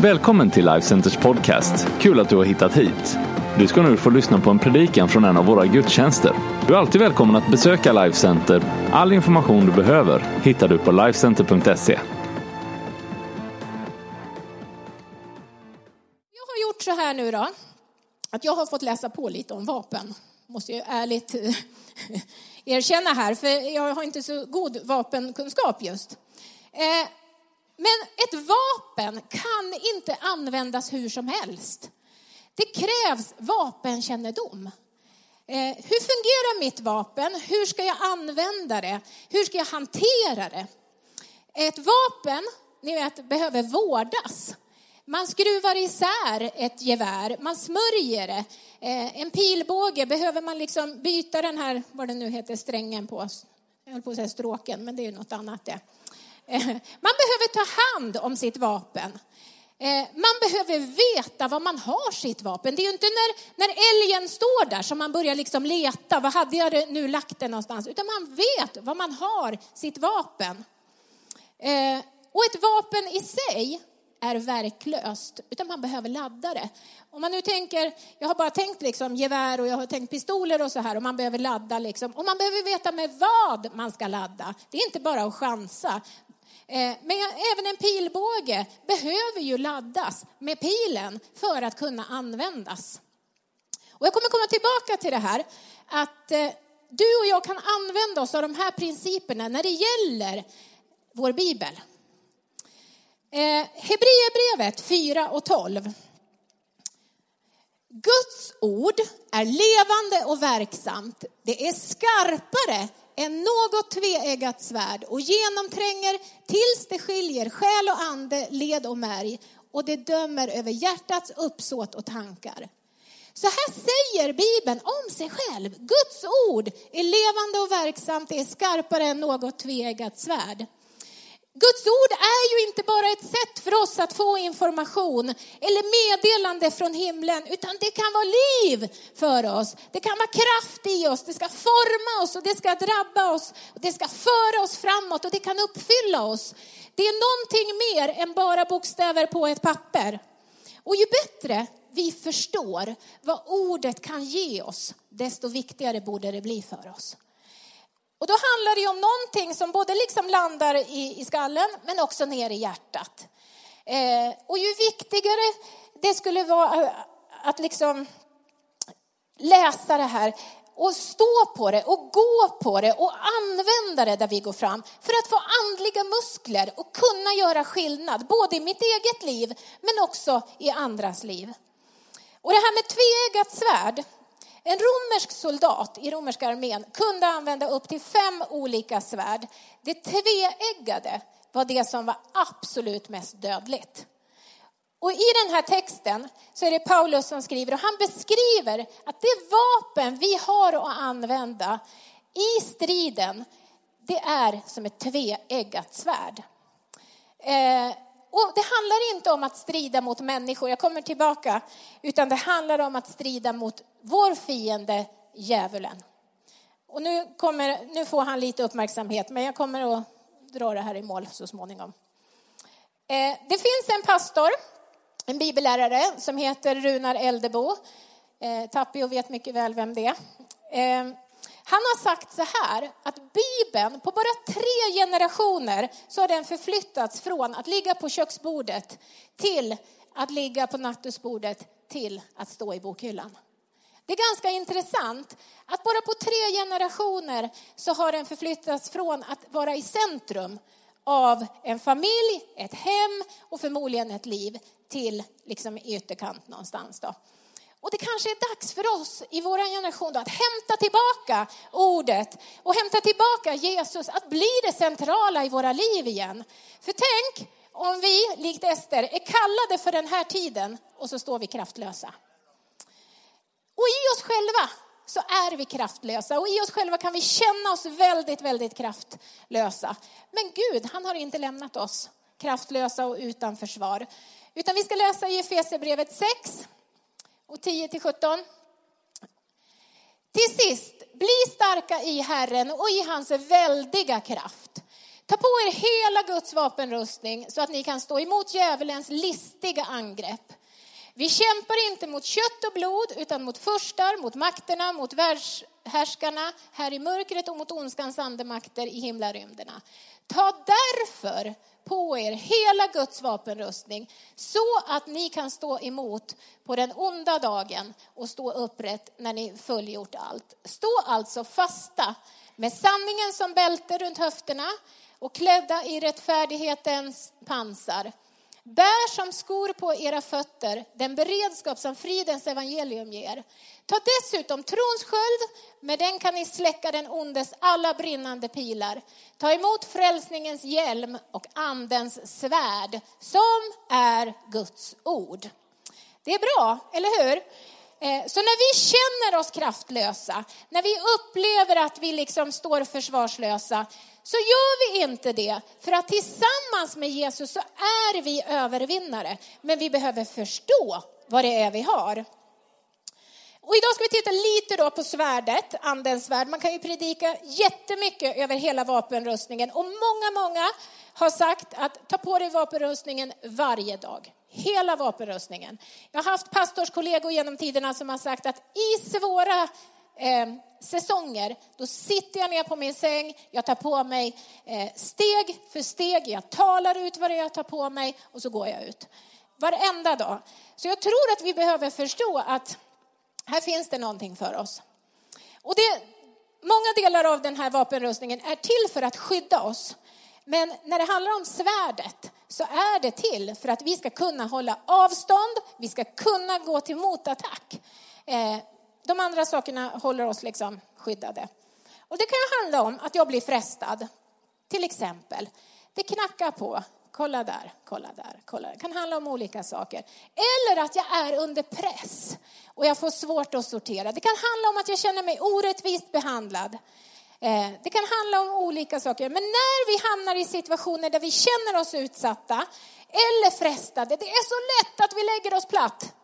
Välkommen till Life Centers podcast. Kul att du har hittat hit. Du ska nu få lyssna på en predikan från en av våra gudstjänster. Du är alltid välkommen att besöka Life Center. All information du behöver hittar du på lifecenter.se. Jag har gjort så här nu då, att jag har fått läsa på lite om vapen. Måste jag ärligt eh, erkänna här, för jag har inte så god vapenkunskap just. Eh, men ett vapen kan inte användas hur som helst. Det krävs vapenkännedom. Eh, hur fungerar mitt vapen? Hur ska jag använda det? Hur ska jag hantera det? Ett vapen, ni vet, behöver vårdas. Man skruvar isär ett gevär, man smörjer det. Eh, en pilbåge behöver man liksom byta den här, vad det nu heter, strängen på. Jag höll på att säga stråken, men det är något annat det. Eh, man behöver ta hand om sitt vapen. Eh, man behöver veta var man har sitt vapen. Det är ju inte när, när älgen står där som man börjar liksom leta, var hade jag nu lagt det någonstans? Utan man vet var man har sitt vapen. Eh, och ett vapen i sig är verklöst, utan man behöver ladda det. Om man nu tänker, jag har bara tänkt liksom gevär och jag har tänkt pistoler och så här och man behöver ladda liksom. Och man behöver veta med vad man ska ladda. Det är inte bara att chansa. Eh, men även en pilbåge behöver ju laddas med pilen för att kunna användas. Och jag kommer komma tillbaka till det här att eh, du och jag kan använda oss av de här principerna när det gäller vår bibel. Eh, Hebreerbrevet 4 och 12. Guds ord är levande och verksamt. Det är skarpare än något tveeggat svärd och genomtränger tills det skiljer själ och ande, led och märg och det dömer över hjärtats uppsåt och tankar. Så här säger Bibeln om sig själv. Guds ord är levande och verksamt, det är skarpare än något tveeggat svärd. Guds ord är ju inte bara ett sätt för oss att få information eller meddelande från himlen, utan det kan vara liv för oss. Det kan vara kraft i oss, det ska forma oss och det ska drabba oss. Och det ska föra oss framåt och det kan uppfylla oss. Det är någonting mer än bara bokstäver på ett papper. Och ju bättre vi förstår vad ordet kan ge oss, desto viktigare borde det bli för oss. Och då handlar det ju om någonting som både liksom landar i, i skallen men också ner i hjärtat. Eh, och ju viktigare det skulle vara eh, att liksom läsa det här och stå på det och gå på det och använda det där vi går fram för att få andliga muskler och kunna göra skillnad både i mitt eget liv men också i andras liv. Och det här med tveeggat svärd, en romersk soldat i romerska armén kunde använda upp till fem olika svärd. Det tveeggade var det som var absolut mest dödligt. Och i den här texten så är det Paulus som skriver och han beskriver att det vapen vi har att använda i striden, det är som ett tveeggat svärd. Eh, och det handlar inte om att strida mot människor, jag kommer tillbaka, utan det handlar om att strida mot vår fiende djävulen. Och nu, kommer, nu får han lite uppmärksamhet, men jag kommer att dra det här i mål så småningom. Eh, det finns en pastor, en bibellärare, som heter Runar Eldebo. Eh, Tapio vet mycket väl vem det är. Eh, han har sagt så här, att Bibeln, på bara tre generationer så har den förflyttats från att ligga på köksbordet till att ligga på nattduksbordet till att stå i bokhyllan. Det är ganska intressant att bara på tre generationer så har den förflyttats från att vara i centrum av en familj, ett hem och förmodligen ett liv till liksom ytterkant någonstans. Då. Och det kanske är dags för oss i vår generation då att hämta tillbaka ordet och hämta tillbaka Jesus, att bli det centrala i våra liv igen. För tänk om vi, likt Ester, är kallade för den här tiden och så står vi kraftlösa. Och i oss själva så är vi kraftlösa och i oss själva kan vi känna oss väldigt, väldigt kraftlösa. Men Gud, han har inte lämnat oss kraftlösa och utan försvar. Utan vi ska läsa i Efesierbrevet 6 och 10 till 17. Till sist, bli starka i Herren och i hans väldiga kraft. Ta på er hela Guds vapenrustning så att ni kan stå emot djävulens listiga angrepp. Vi kämpar inte mot kött och blod utan mot förstar, mot makterna, mot världshärskarna här i mörkret och mot ondskans andemakter i himlarymderna. Ta därför på er hela Guds vapenrustning så att ni kan stå emot på den onda dagen och stå upprätt när ni fullgjort allt. Stå alltså fasta med sanningen som bälte runt höfterna och klädda i rättfärdighetens pansar. Bär som skor på era fötter den beredskap som fridens evangelium ger. Ta dessutom trons sköld, med den kan ni släcka den ondes alla brinnande pilar. Ta emot frälsningens hjälm och andens svärd, som är Guds ord. Det är bra, eller hur? Eh, så när vi känner oss kraftlösa, när vi upplever att vi liksom står försvarslösa, så gör vi inte det. För att tillsammans med Jesus så är vi övervinnare. Men vi behöver förstå vad det är vi har. Och idag ska vi titta lite då på svärdet, andens svärd. Man kan ju predika jättemycket över hela vapenrustningen. Och många, många har sagt att ta på dig vapenrustningen varje dag. Hela vapenrustningen. Jag har haft pastorskollegor genom tiderna som har sagt att i svåra eh, säsonger, då sitter jag ner på min säng, jag tar på mig eh, steg för steg, jag talar ut vad det är jag tar på mig och så går jag ut. Varenda dag. Så jag tror att vi behöver förstå att här finns det någonting för oss. Och det, många delar av den här vapenrustningen är till för att skydda oss. Men när det handlar om svärdet så är det till för att vi ska kunna hålla avstånd, vi ska kunna gå till motattack. Eh, de andra sakerna håller oss liksom skyddade. Och det kan ju handla om att jag blir frestad. Till exempel, det knackar på. Kolla där, kolla där, kolla där. Det kan handla om olika saker. Eller att jag är under press och jag får svårt att sortera. Det kan handla om att jag känner mig orättvist behandlad. Eh, det kan handla om olika saker. Men när vi hamnar i situationer där vi känner oss utsatta eller frestade, det är så lätt att vi lägger oss platt.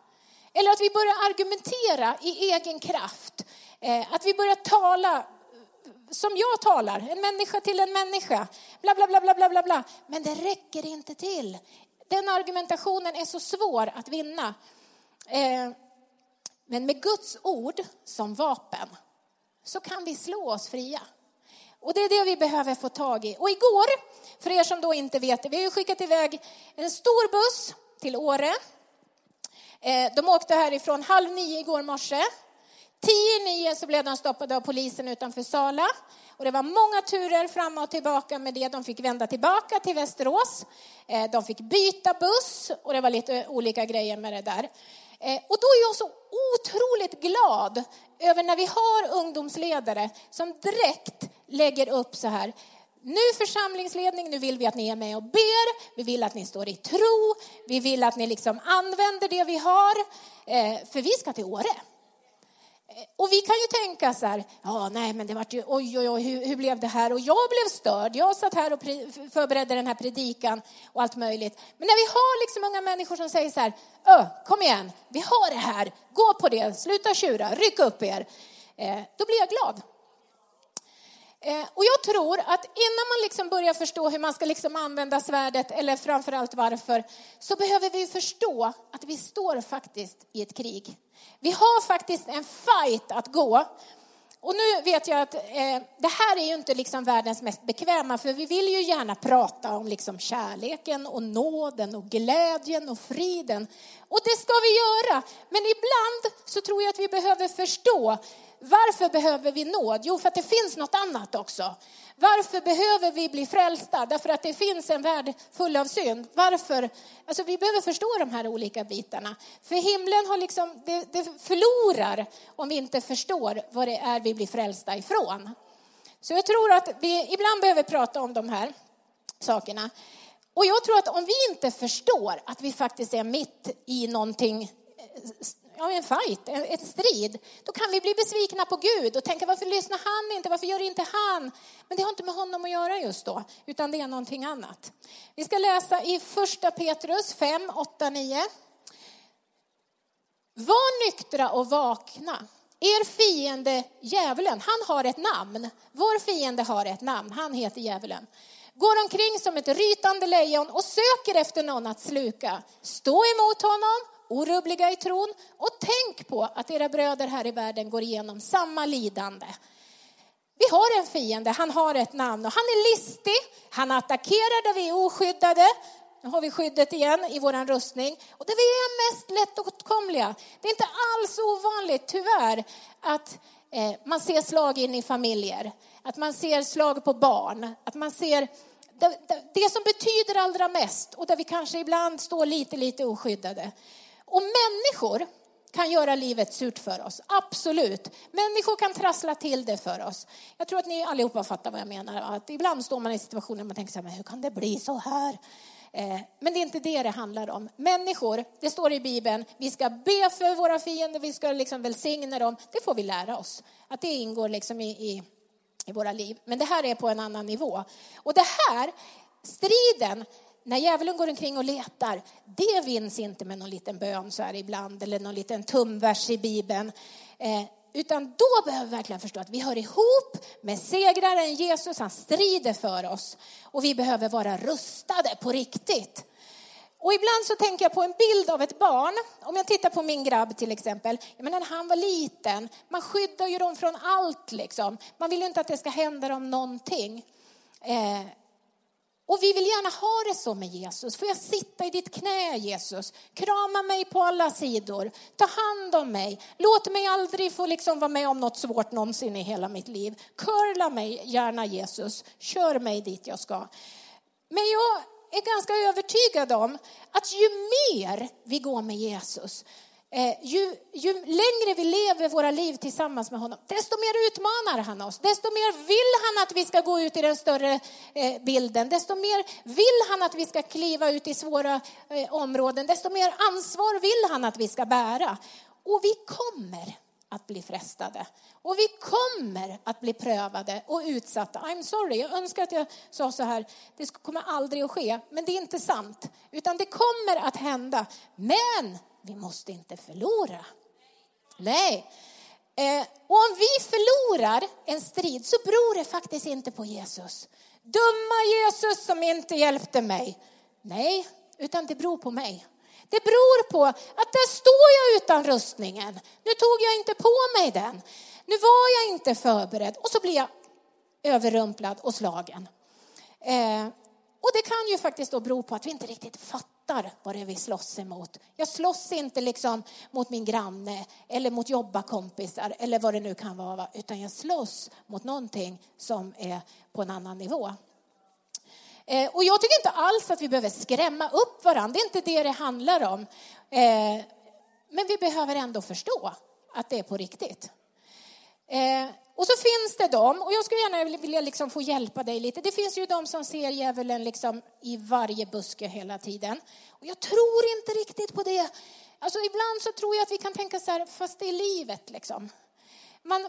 Eller att vi börjar argumentera i egen kraft. Eh, att vi börjar tala som jag talar, en människa till en människa. Bla, bla, bla, bla, bla, bla, bla. Men det räcker inte till. Den argumentationen är så svår att vinna. Eh, men med Guds ord som vapen så kan vi slå oss fria. Och det är det vi behöver få tag i. Och igår, för er som då inte vet det, vi har ju skickat iväg en stor buss till Åre Eh, de åkte härifrån halv nio igår morse. Tio nio så blev de stoppade av polisen utanför Sala. Och det var många turer fram och tillbaka med det. De fick vända tillbaka till Västerås. Eh, de fick byta buss och det var lite olika grejer med det där. Eh, och då är jag så otroligt glad över när vi har ungdomsledare som direkt lägger upp så här nu församlingsledning, nu vill vi att ni är med och ber, vi vill att ni står i tro, vi vill att ni liksom använder det vi har, eh, för vi ska till Åre. Eh, och vi kan ju tänka så här, ja nej men det vart ju, oj oj oj hur, hur, blev det här? Och jag blev störd, jag satt här och förberedde den här predikan och allt möjligt. Men när vi har liksom unga människor som säger så här, Ö, kom igen, vi har det här, gå på det, sluta tjura, ryck upp er. Eh, då blir jag glad. Eh, och jag tror att innan man liksom börjar förstå hur man ska liksom använda svärdet, eller framförallt varför, så behöver vi förstå att vi står faktiskt i ett krig. Vi har faktiskt en fight att gå. Och nu vet jag att eh, det här är ju inte liksom världens mest bekväma, för vi vill ju gärna prata om liksom kärleken och nåden och glädjen och friden. Och det ska vi göra. Men ibland så tror jag att vi behöver förstå varför behöver vi nåd? Jo, för att det finns något annat också. Varför behöver vi bli frälsta? Därför att det finns en värld full av synd. Varför? Alltså, vi behöver förstå de här olika bitarna. För himlen har liksom, det, det förlorar om vi inte förstår vad det är vi blir frälsta ifrån. Så jag tror att vi ibland behöver prata om de här sakerna. Och jag tror att om vi inte förstår att vi faktiskt är mitt i någonting eh, ja, en fight, en strid, då kan vi bli besvikna på Gud och tänka varför lyssnar han inte, varför gör inte han? Men det har inte med honom att göra just då, utan det är någonting annat. Vi ska läsa i första Petrus 5, 8, 9. Var nyktra och vakna. Er fiende djävulen, han har ett namn. Vår fiende har ett namn, han heter djävulen. går omkring som ett rytande lejon och söker efter någon att sluka. Stå emot honom, orubbliga i tron och tänk på att era bröder här i världen går igenom samma lidande. Vi har en fiende, han har ett namn och han är listig, han attackerar där vi är oskyddade. Nu har vi skyddet igen i vår rustning. Och där vi är mest lättåtkomliga. Det är inte alls ovanligt, tyvärr, att eh, man ser slag in i familjer. Att man ser slag på barn. Att man ser det som betyder allra mest och där vi kanske ibland står lite, lite oskyddade. Och människor kan göra livet surt för oss, absolut. Människor kan trassla till det för oss. Jag tror att ni allihopa fattar vad jag menar. Att ibland står man i situationer där man tänker så här, men hur kan det bli så här? Eh, men det är inte det det handlar om. Människor, det står i Bibeln, vi ska be för våra fiender, vi ska liksom välsigna dem. Det får vi lära oss. Att det ingår liksom i, i, i våra liv. Men det här är på en annan nivå. Och det här, striden, när djävulen går omkring och letar, det vinns inte med någon liten bön så här ibland eller någon liten tumvers i Bibeln. Eh, utan då behöver vi verkligen förstå att vi hör ihop med segraren Jesus, han strider för oss. Och vi behöver vara rustade på riktigt. Och ibland så tänker jag på en bild av ett barn. Om jag tittar på min grabb till exempel. Jag menar, när han var liten, man skyddar ju dem från allt liksom. Man vill ju inte att det ska hända dem någonting. Eh, och vi vill gärna ha det så med Jesus. Får jag sitta i ditt knä Jesus? Krama mig på alla sidor. Ta hand om mig. Låt mig aldrig få liksom vara med om något svårt någonsin i hela mitt liv. Curla mig gärna Jesus. Kör mig dit jag ska. Men jag är ganska övertygad om att ju mer vi går med Jesus, Eh, ju, ju, längre vi lever våra liv tillsammans med honom, desto mer utmanar han oss. Desto mer vill han att vi ska gå ut i den större eh, bilden. Desto mer vill han att vi ska kliva ut i svåra eh, områden. Desto mer ansvar vill han att vi ska bära. Och vi kommer att bli frestade. Och vi kommer att bli prövade och utsatta. I'm sorry, jag önskar att jag sa så här, det kommer aldrig att ske. Men det är inte sant. Utan det kommer att hända. Men vi måste inte förlora. Nej. Eh, och om vi förlorar en strid så beror det faktiskt inte på Jesus. Dumma Jesus som inte hjälpte mig. Nej, utan det beror på mig. Det beror på att där står jag utan rustningen. Nu tog jag inte på mig den. Nu var jag inte förberedd och så blir jag överrumplad och slagen. Eh, och det kan ju faktiskt då bero på att vi inte riktigt fattar fattar vad det är vi slåss emot. Jag slåss inte liksom mot min granne eller mot jobbakompisar eller vad det nu kan vara, utan jag slåss mot någonting som är på en annan nivå. Eh, och jag tycker inte alls att vi behöver skrämma upp varandra, det är inte det det handlar om. Eh, men vi behöver ändå förstå att det är på riktigt. Eh, och så finns det de, och jag skulle gärna vilja liksom få hjälpa dig lite. Det finns ju de som ser djävulen liksom i varje buske hela tiden. Och jag tror inte riktigt på det. Alltså ibland så tror jag att vi kan tänka så här, fast det är livet liksom. Man,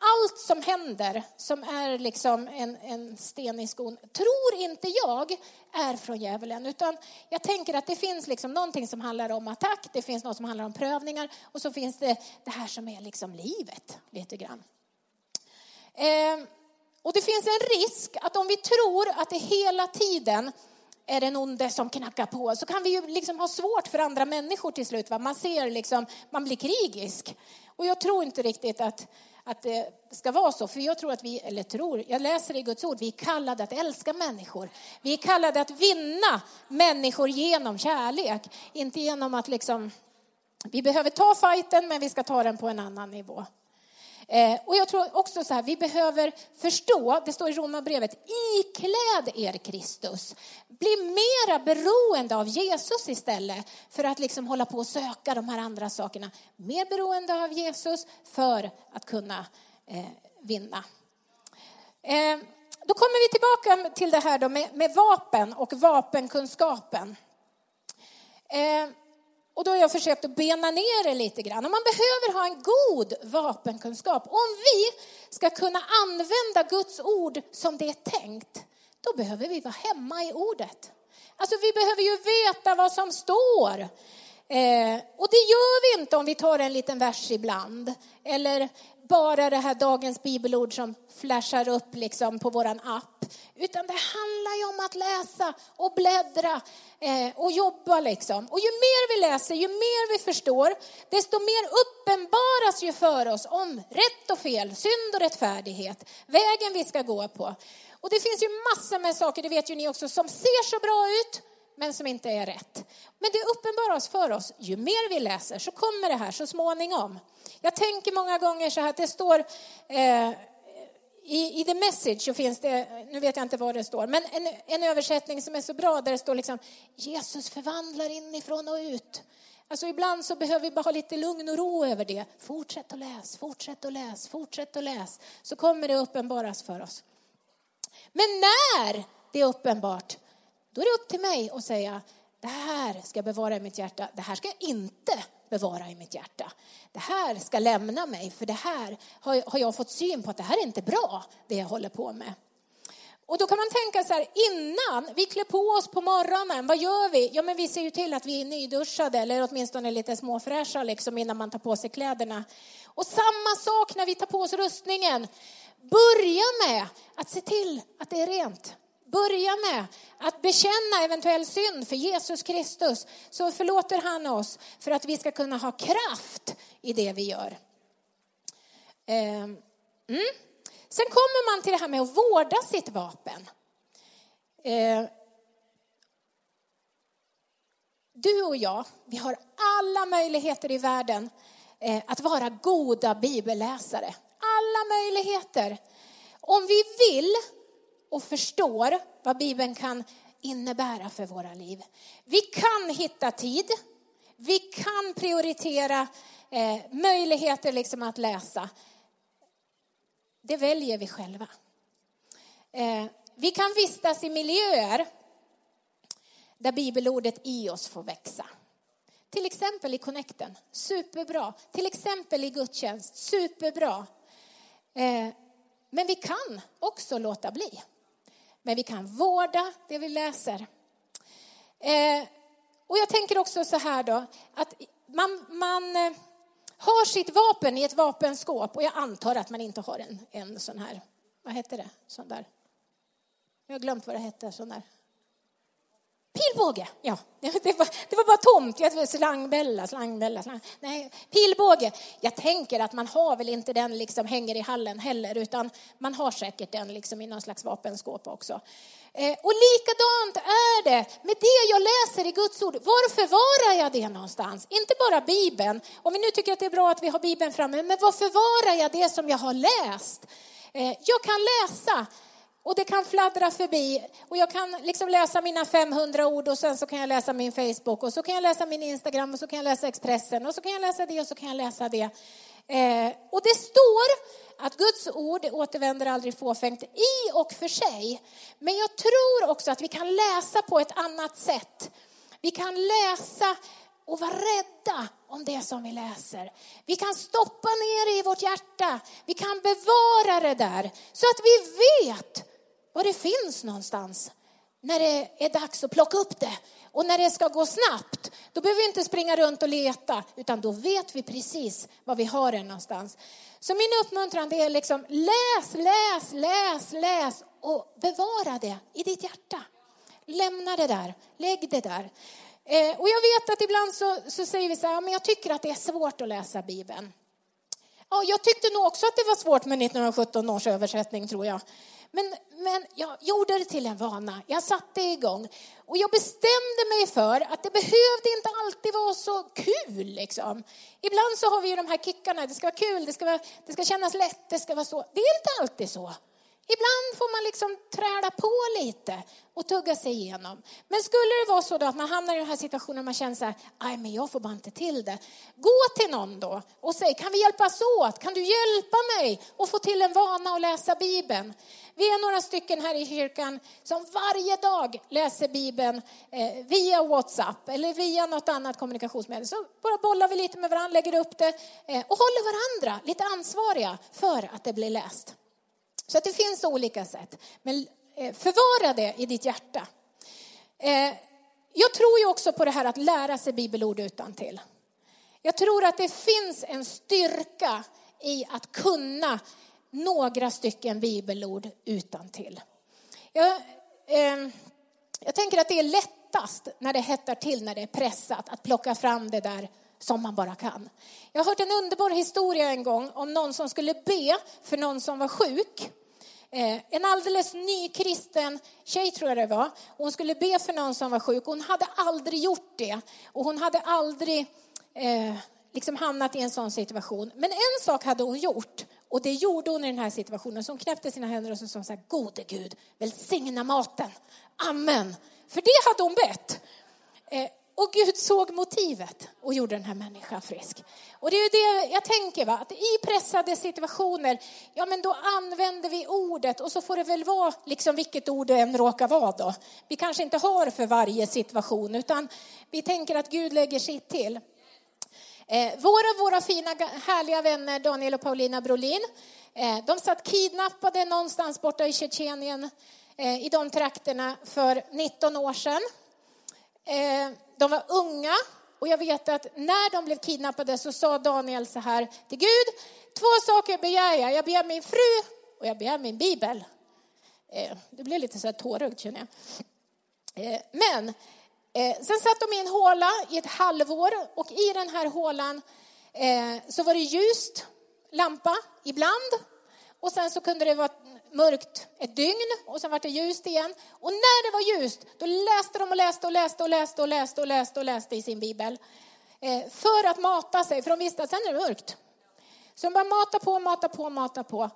allt som händer som är liksom en, en sten i skon, tror inte jag är från djävulen. Utan jag tänker att det finns liksom någonting som handlar om attack, det finns något som handlar om prövningar och så finns det det här som är liksom livet lite grann. Eh, och det finns en risk att om vi tror att det hela tiden är den onde som knackar på så kan vi ju liksom ha svårt för andra människor till slut. Va? Man ser liksom, man blir krigisk. Och jag tror inte riktigt att, att det ska vara så. För jag tror att vi, eller tror, jag läser i Guds ord, vi är kallade att älska människor. Vi är kallade att vinna människor genom kärlek. Inte genom att liksom, vi behöver ta fighten men vi ska ta den på en annan nivå. Eh, och jag tror också så här, vi behöver förstå, det står i Romarbrevet, ikläd er Kristus. Bli mera beroende av Jesus istället för att liksom hålla på och söka de här andra sakerna. Mer beroende av Jesus för att kunna eh, vinna. Eh, då kommer vi tillbaka till det här då med, med vapen och vapenkunskapen. Eh, och då har jag försökt att bena ner det lite grann. Och man behöver ha en god vapenkunskap. Om vi ska kunna använda Guds ord som det är tänkt, då behöver vi vara hemma i ordet. Alltså vi behöver ju veta vad som står. Eh, och det gör vi inte om vi tar en liten vers ibland. Eller bara det här dagens bibelord som flashar upp liksom på våran app. Utan det handlar ju om att läsa och bläddra eh, och jobba liksom. Och ju mer vi läser, ju mer vi förstår, desto mer uppenbaras ju för oss om rätt och fel, synd och rättfärdighet, vägen vi ska gå på. Och det finns ju massor med saker, det vet ju ni också, som ser så bra ut, men som inte är rätt. Men det uppenbaras för oss, ju mer vi läser så kommer det här så småningom. Jag tänker många gånger så här att det står eh, i, i The Message så finns det, nu vet jag inte vad det står, men en, en översättning som är så bra där det står liksom Jesus förvandlar inifrån och ut. Alltså ibland så behöver vi bara ha lite lugn och ro över det. Fortsätt att läs, fortsätt att läs, fortsätt att läs. Så kommer det uppenbaras för oss. Men när det är uppenbart, då är det upp till mig att säga, det här ska jag bevara i mitt hjärta, det här ska jag inte bevara i mitt hjärta. Det här ska lämna mig, för det här har jag fått syn på att det här är inte bra, det jag håller på med. Och då kan man tänka så här, innan vi klär på oss på morgonen, vad gör vi? Ja, men vi ser ju till att vi är nyduschade eller åtminstone lite småfräscha liksom innan man tar på sig kläderna. Och samma sak när vi tar på oss rustningen. Börja med att se till att det är rent. Börja med att bekänna eventuell synd för Jesus Kristus så förlåter han oss för att vi ska kunna ha kraft i det vi gör. Ehm, mm. Sen kommer man till det här med att vårda sitt vapen. Ehm, du och jag, vi har alla möjligheter i världen eh, att vara goda bibelläsare. Alla möjligheter. Om vi vill och förstår vad Bibeln kan innebära för våra liv. Vi kan hitta tid. Vi kan prioritera eh, möjligheter liksom att läsa. Det väljer vi själva. Eh, vi kan vistas i miljöer där bibelordet i oss får växa. Till exempel i Connecten, superbra. Till exempel i gudstjänst, superbra. Eh, men vi kan också låta bli. Men vi kan vårda det vi läser. Eh, och jag tänker också så här då, att man, man eh, har sitt vapen i ett vapenskåp och jag antar att man inte har en, en sån här, vad heter det, sån där, jag har glömt vad det hette, sån där. Pilbåge, ja. Det var, det var bara tomt. Jag slangbella, slangbella, slang. Nej, pilbåge. Jag tänker att man har väl inte den liksom hänger i hallen heller, utan man har säkert den liksom i någon slags vapenskåp också. Eh, och likadant är det med det jag läser i Guds ord. Var förvarar jag det någonstans? Inte bara Bibeln. Om vi nu tycker att det är bra att vi har Bibeln framme, men var förvarar jag det som jag har läst? Eh, jag kan läsa och det kan fladdra förbi och jag kan liksom läsa mina 500 ord och sen så kan jag läsa min Facebook och så kan jag läsa min Instagram och så kan jag läsa Expressen och så kan jag läsa det och så kan jag läsa det. Eh, och det står att Guds ord återvänder aldrig fåfängt i och för sig. Men jag tror också att vi kan läsa på ett annat sätt. Vi kan läsa och vara rädda om det som vi läser. Vi kan stoppa ner det i vårt hjärta. Vi kan bevara det där så att vi vet var det finns någonstans när det är dags att plocka upp det. Och när det ska gå snabbt, då behöver vi inte springa runt och leta, utan då vet vi precis var vi har det någonstans. Så min uppmuntran är liksom läs, läs, läs, läs och bevara det i ditt hjärta. Lämna det där, lägg det där. Eh, och jag vet att ibland så, så säger vi så här, men jag tycker att det är svårt att läsa Bibeln. Ja, jag tyckte nog också att det var svårt med 1917 års översättning tror jag. Men, men jag gjorde det till en vana. Jag satte igång. Och jag bestämde mig för att det behövde inte alltid vara så kul. Liksom. Ibland så har vi ju de här kickarna. Det ska vara kul, det ska, vara, det ska kännas lätt, det ska vara så. Det är inte alltid så. Ibland får man liksom träda på lite och tugga sig igenom. Men skulle det vara så då att man hamnar i den här situationen och man känner så här, nej men jag får bara inte till det. Gå till någon då och säg, kan vi hjälpas åt? Kan du hjälpa mig att få till en vana att läsa Bibeln? Vi är några stycken här i kyrkan som varje dag läser Bibeln eh, via WhatsApp eller via något annat kommunikationsmedel. Så bara bollar vi lite med varandra, lägger upp det eh, och håller varandra lite ansvariga för att det blir läst. Så att det finns olika sätt. Men eh, förvara det i ditt hjärta. Eh, jag tror ju också på det här att lära sig bibelord utan till. Jag tror att det finns en styrka i att kunna några stycken bibelord utan till. Jag, eh, jag tänker att det är lättast när det hettar till, när det är pressat, att plocka fram det där som man bara kan. Jag har hört en underbar historia en gång om någon som skulle be för någon som var sjuk. Eh, en alldeles ny kristen tjej tror jag det var. Hon skulle be för någon som var sjuk. Hon hade aldrig gjort det. Och hon hade aldrig eh, liksom hamnat i en sån situation. Men en sak hade hon gjort. Och det gjorde hon i den här situationen. Så hon knäppte sina händer och så sa hon så här, gode Gud, välsigna maten. Amen. För det hade hon bett. Eh, och Gud såg motivet och gjorde den här människan frisk. Och det är det jag tänker, va? att i pressade situationer, ja men då använder vi ordet och så får det väl vara liksom vilket ord det än råkar vara då. Vi kanske inte har för varje situation utan vi tänker att Gud lägger sitt till. Eh, våra, våra fina härliga vänner Daniel och Paulina Brolin, eh, de satt kidnappade någonstans borta i Tjetjenien eh, i de trakterna för 19 år sedan. Eh, de var unga och jag vet att när de blev kidnappade så sa Daniel så här till Gud, två saker begär jag. Jag begär min fru och jag begär min bibel. Eh, det blev lite så här tårögd känner jag. Eh, men sen satt de i en håla i ett halvår och i den här hålan så var det ljust lampa ibland och sen så kunde det vara mörkt ett dygn och sen var det ljust igen. Och när det var ljust, då läste de och läste och läste och läste och läste och läste och läste i sin bibel. Eh, för att mata sig, för de visste att sen är det mörkt. Så de bara mata på, mata på, mata på.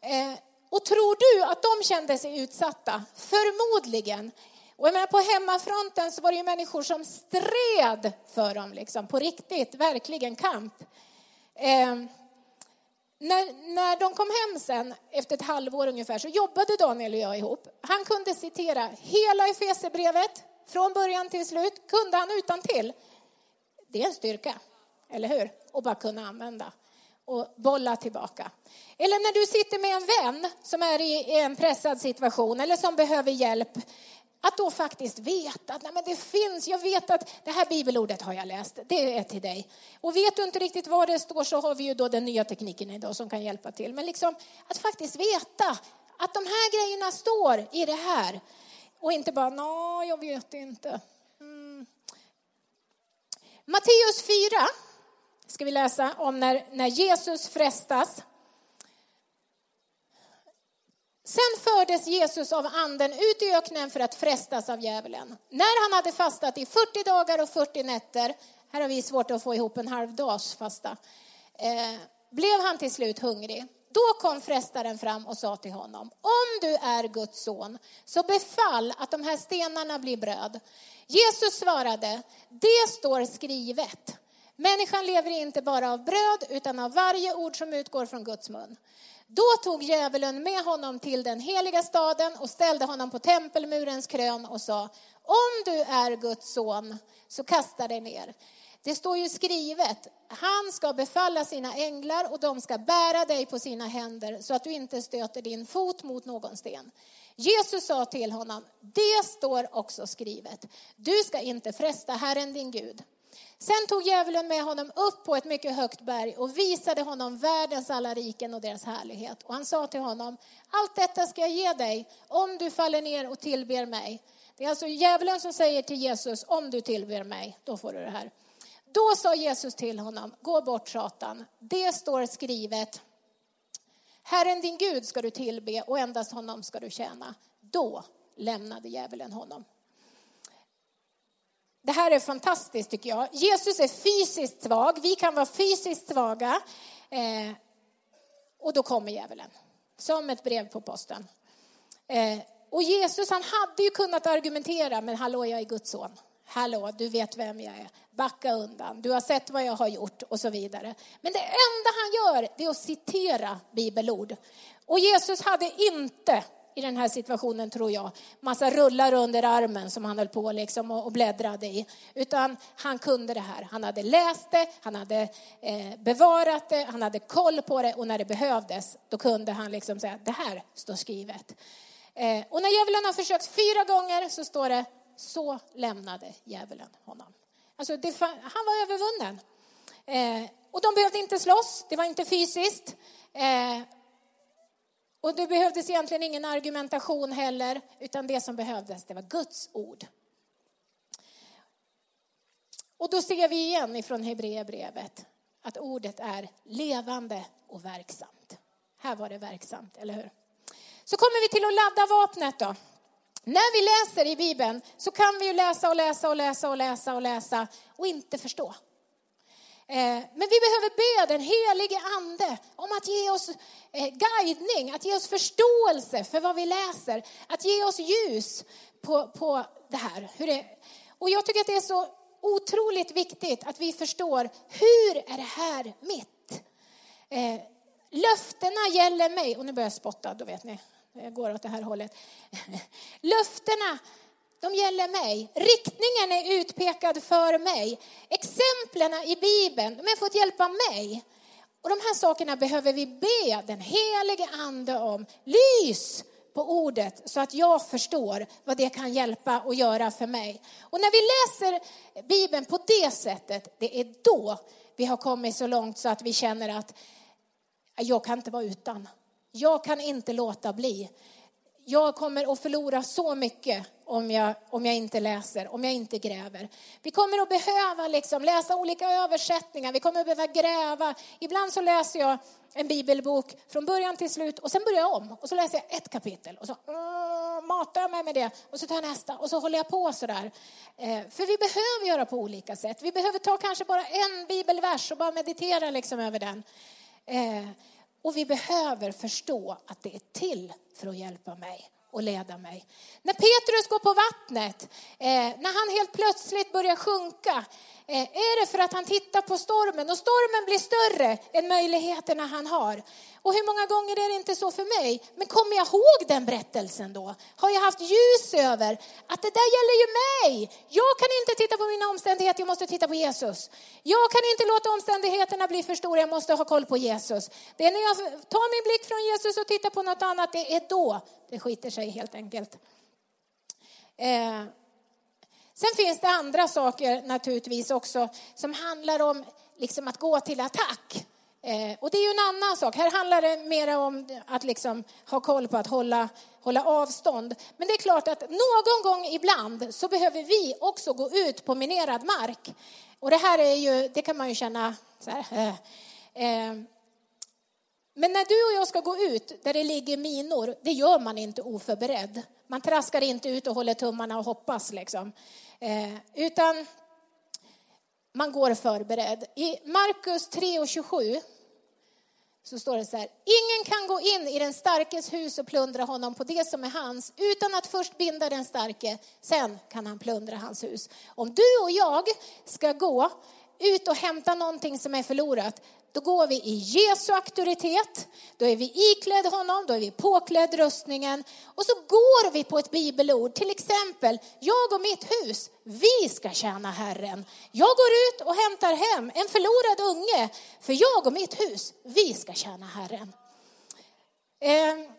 Eh, och tror du att de kände sig utsatta? Förmodligen. Och jag menar, på hemmafronten så var det ju människor som stred för dem, liksom, på riktigt, verkligen kamp. Eh, när, när de kom hem sen, efter ett halvår ungefär, så jobbade Daniel och jag ihop. Han kunde citera hela Efesierbrevet, från början till slut, kunde han utan till. Det är en styrka, eller hur? Och bara kunna använda och bolla tillbaka. Eller när du sitter med en vän som är i en pressad situation eller som behöver hjälp att då faktiskt veta att nej, men det finns, jag vet att det här bibelordet har jag läst, det är till dig. Och vet du inte riktigt vad det står så har vi ju då den nya tekniken idag som kan hjälpa till. Men liksom att faktiskt veta att de här grejerna står i det här. Och inte bara, nej, jag vet inte. Mm. Matteus 4 ska vi läsa om när, när Jesus frestas. Sen fördes Jesus av anden ut i öknen för att frestas av djävulen. När han hade fastat i 40 dagar och 40 nätter, här har vi svårt att få ihop en halv dags fasta, eh, blev han till slut hungrig. Då kom frestaren fram och sa till honom, om du är Guds son, så befall att de här stenarna blir bröd. Jesus svarade, det står skrivet. Människan lever inte bara av bröd, utan av varje ord som utgår från Guds mun. Då tog djävulen med honom till den heliga staden och ställde honom på tempelmurens krön och sa, om du är Guds son, så kasta dig ner. Det står ju skrivet, han ska befalla sina änglar och de ska bära dig på sina händer så att du inte stöter din fot mot någon sten. Jesus sa till honom, det står också skrivet, du ska inte fresta Herren din Gud. Sen tog djävulen med honom upp på ett mycket högt berg och visade honom världens alla riken och deras härlighet. Och han sa till honom, allt detta ska jag ge dig om du faller ner och tillber mig. Det är alltså djävulen som säger till Jesus, om du tillber mig, då får du det här. Då sa Jesus till honom, gå bort Satan, det står skrivet, Herren din Gud ska du tillbe och endast honom ska du tjäna. Då lämnade djävulen honom. Det här är fantastiskt tycker jag. Jesus är fysiskt svag, vi kan vara fysiskt svaga. Eh, och då kommer djävulen, som ett brev på posten. Eh, och Jesus han hade ju kunnat argumentera, men hallå jag är Guds son. Hallå, du vet vem jag är. Backa undan, du har sett vad jag har gjort och så vidare. Men det enda han gör det är att citera bibelord. Och Jesus hade inte i den här situationen tror jag. Massa rullar under armen som han höll på liksom och bläddrade i. Utan han kunde det här. Han hade läst det, han hade eh, bevarat det, han hade koll på det och när det behövdes då kunde han liksom säga det här står skrivet. Eh, och när djävulen har försökt fyra gånger så står det så lämnade djävulen honom. Alltså det, han var övervunnen. Eh, och de behövde inte slåss, det var inte fysiskt. Eh, och det behövdes egentligen ingen argumentation heller, utan det som behövdes, det var Guds ord. Och då ser vi igen ifrån Hebreerbrevet att ordet är levande och verksamt. Här var det verksamt, eller hur? Så kommer vi till att ladda vapnet då. När vi läser i Bibeln så kan vi ju läsa och läsa och läsa och läsa och läsa och inte förstå. Eh, men vi behöver be den helige ande om att ge oss eh, guidning, att ge oss förståelse för vad vi läser, att ge oss ljus på, på det här. Hur det, och jag tycker att det är så otroligt viktigt att vi förstår hur är det här mitt? Eh, löftena gäller mig, och nu börjar jag spotta, då vet ni, jag går åt det här hållet. Löftena, de gäller mig. Riktningen är utpekad för mig. Exemplen i Bibeln, de har fått hjälpa mig. Och de här sakerna behöver vi be den helige ande om. Lys på ordet så att jag förstår vad det kan hjälpa och göra för mig. Och när vi läser Bibeln på det sättet, det är då vi har kommit så långt så att vi känner att jag kan inte vara utan. Jag kan inte låta bli. Jag kommer att förlora så mycket om jag, om jag inte läser, om jag inte gräver. Vi kommer att behöva liksom läsa olika översättningar, vi kommer att behöva gräva. Ibland så läser jag en bibelbok från början till slut och sen börjar jag om och så läser jag ett kapitel och så mm, matar jag mig med det och så tar jag nästa och så håller jag på sådär. Eh, för vi behöver göra på olika sätt. Vi behöver ta kanske bara en bibelvers och bara meditera liksom över den. Eh, och vi behöver förstå att det är till för att hjälpa mig och leda mig. När Petrus går på vattnet, eh, när han helt plötsligt börjar sjunka, Eh, är det för att han tittar på stormen och stormen blir större än möjligheterna han har. Och hur många gånger är det inte så för mig? Men kommer jag ihåg den berättelsen då? Har jag haft ljus över att det där gäller ju mig? Jag kan inte titta på mina omständigheter, jag måste titta på Jesus. Jag kan inte låta omständigheterna bli för stora, jag måste ha koll på Jesus. Det är när jag tar min blick från Jesus och tittar på något annat, det är då det skiter sig helt enkelt. Eh. Sen finns det andra saker naturligtvis också som handlar om liksom att gå till attack. Eh, och det är ju en annan sak. Här handlar det mer om att liksom ha koll på att hålla, hålla avstånd. Men det är klart att någon gång ibland så behöver vi också gå ut på minerad mark. Och det här är ju, det kan man ju känna så här. Eh, eh. Men när du och jag ska gå ut där det ligger minor, det gör man inte oförberedd. Man traskar inte ut och håller tummarna och hoppas liksom. Eh, utan man går förberedd. I Markus 3 och 27 så står det så här. Ingen kan gå in i den starkes hus och plundra honom på det som är hans utan att först binda den starke. Sen kan han plundra hans hus. Om du och jag ska gå ut och hämta någonting som är förlorat, då går vi i Jesu auktoritet, då är vi iklädd honom, då är vi påklädd rustningen och så går vi på ett bibelord, till exempel, jag och mitt hus, vi ska tjäna Herren. Jag går ut och hämtar hem en förlorad unge, för jag och mitt hus, vi ska tjäna Herren. Eh,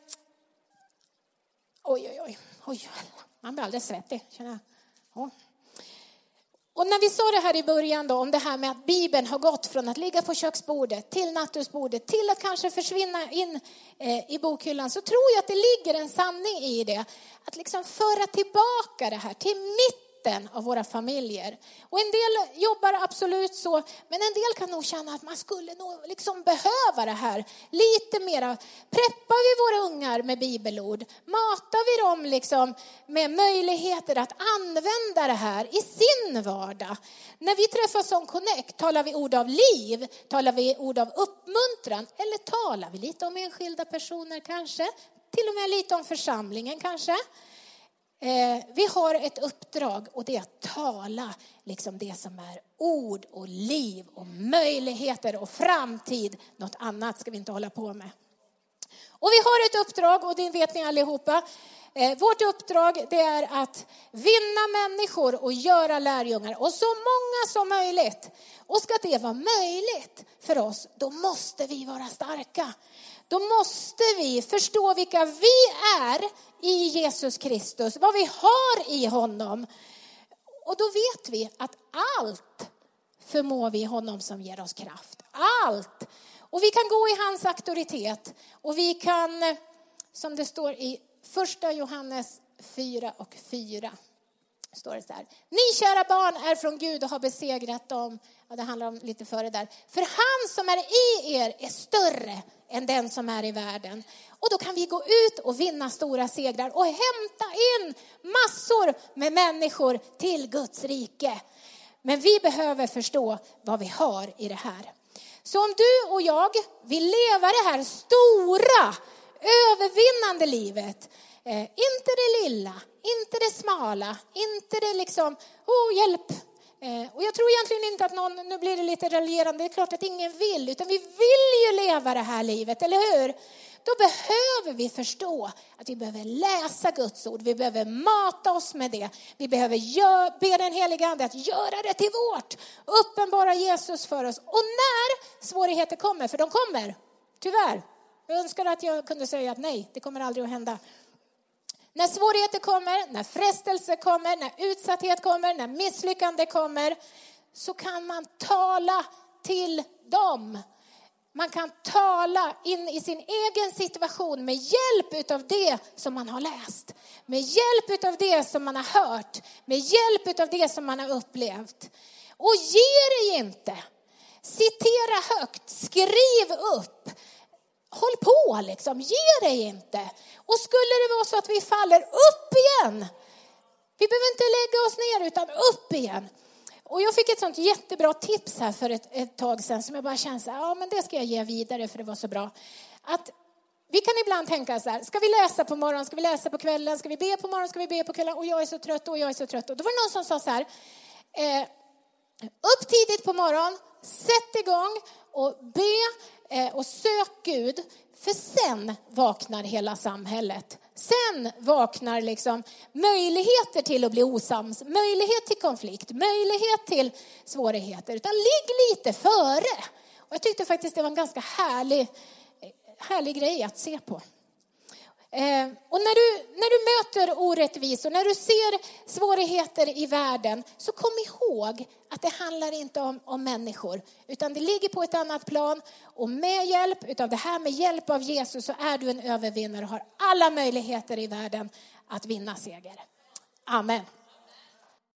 oj, oj, oj, oj, man blir alldeles svettig, känner jag. Oh. Och när vi sa det här i början då, om det här med att Bibeln har gått från att ligga på köksbordet till nattduksbordet till att kanske försvinna in eh, i bokhyllan så tror jag att det ligger en sanning i det. Att liksom föra tillbaka det här till mitt mitten av våra familjer. Och en del jobbar absolut så, men en del kan nog känna att man skulle nog liksom behöva det här lite mera. Preppar vi våra ungar med bibelord? Matar vi dem liksom med möjligheter att använda det här i sin vardag? När vi träffas som Connect, talar vi ord av liv? Talar vi ord av uppmuntran? Eller talar vi lite om enskilda personer kanske? Till och med lite om församlingen kanske? Eh, vi har ett uppdrag och det är att tala liksom det som är ord och liv och möjligheter och framtid. Något annat ska vi inte hålla på med. Och vi har ett uppdrag och det vet ni allihopa. Eh, vårt uppdrag det är att vinna människor och göra lärjungar och så många som möjligt. Och ska det vara möjligt för oss, då måste vi vara starka. Då måste vi förstå vilka vi är i Jesus Kristus, vad vi har i honom. Och då vet vi att allt förmår vi honom som ger oss kraft. Allt! Och vi kan gå i hans auktoritet och vi kan, som det står i första Johannes 4 och 4, står det så här. Ni kära barn är från Gud och har besegrat dem. Ja, det handlar om lite före där. För han som är i er är större än den som är i världen. Och då kan vi gå ut och vinna stora segrar och hämta in massor med människor till Guds rike. Men vi behöver förstå vad vi har i det här. Så om du och jag vill leva det här stora, övervinnande livet, eh, inte det lilla, inte det smala, inte det liksom, oh hjälp. Eh, och jag tror egentligen inte att någon, nu blir det lite raljerande, det är klart att ingen vill, utan vi vill ju leva det här livet, eller hur? Då behöver vi förstå att vi behöver läsa Guds ord, vi behöver mata oss med det. Vi behöver gör, be den helige Ande att göra det till vårt, uppenbara Jesus för oss. Och när svårigheter kommer, för de kommer, tyvärr. Jag önskar att jag kunde säga att nej, det kommer aldrig att hända. När svårigheter kommer, när frestelse kommer, när utsatthet kommer, när misslyckande kommer, så kan man tala till dem man kan tala in i sin egen situation med hjälp av det som man har läst. Med hjälp av det som man har hört. Med hjälp av det som man har upplevt. Och ge dig inte. Citera högt, skriv upp. Håll på liksom, ge dig inte. Och skulle det vara så att vi faller upp igen. Vi behöver inte lägga oss ner utan upp igen. Och jag fick ett sånt jättebra tips här för ett, ett tag sedan som jag bara kände så här, ja men det ska jag ge vidare för det var så bra. Att vi kan ibland tänka så här, ska vi läsa på morgonen, ska vi läsa på kvällen, ska vi be på morgonen, ska vi be på kvällen och jag är så trött och jag är så trött. Och då var det någon som sa så här, eh, upp tidigt på morgonen, sätt igång och be eh, och sök Gud, för sen vaknar hela samhället. Sen vaknar liksom möjligheter till att bli osams, möjlighet till konflikt, möjlighet till svårigheter. Utan ligg lite före. Och jag tyckte faktiskt det var en ganska härlig, eh, härlig grej att se på. Eh, och när du, när du möter orättvisor, när du ser svårigheter i världen, så kom ihåg att det handlar inte om, om människor, utan det ligger på ett annat plan. Och med hjälp av det här, med hjälp av Jesus, så är du en övervinnare och har alla möjligheter i världen att vinna seger. Amen.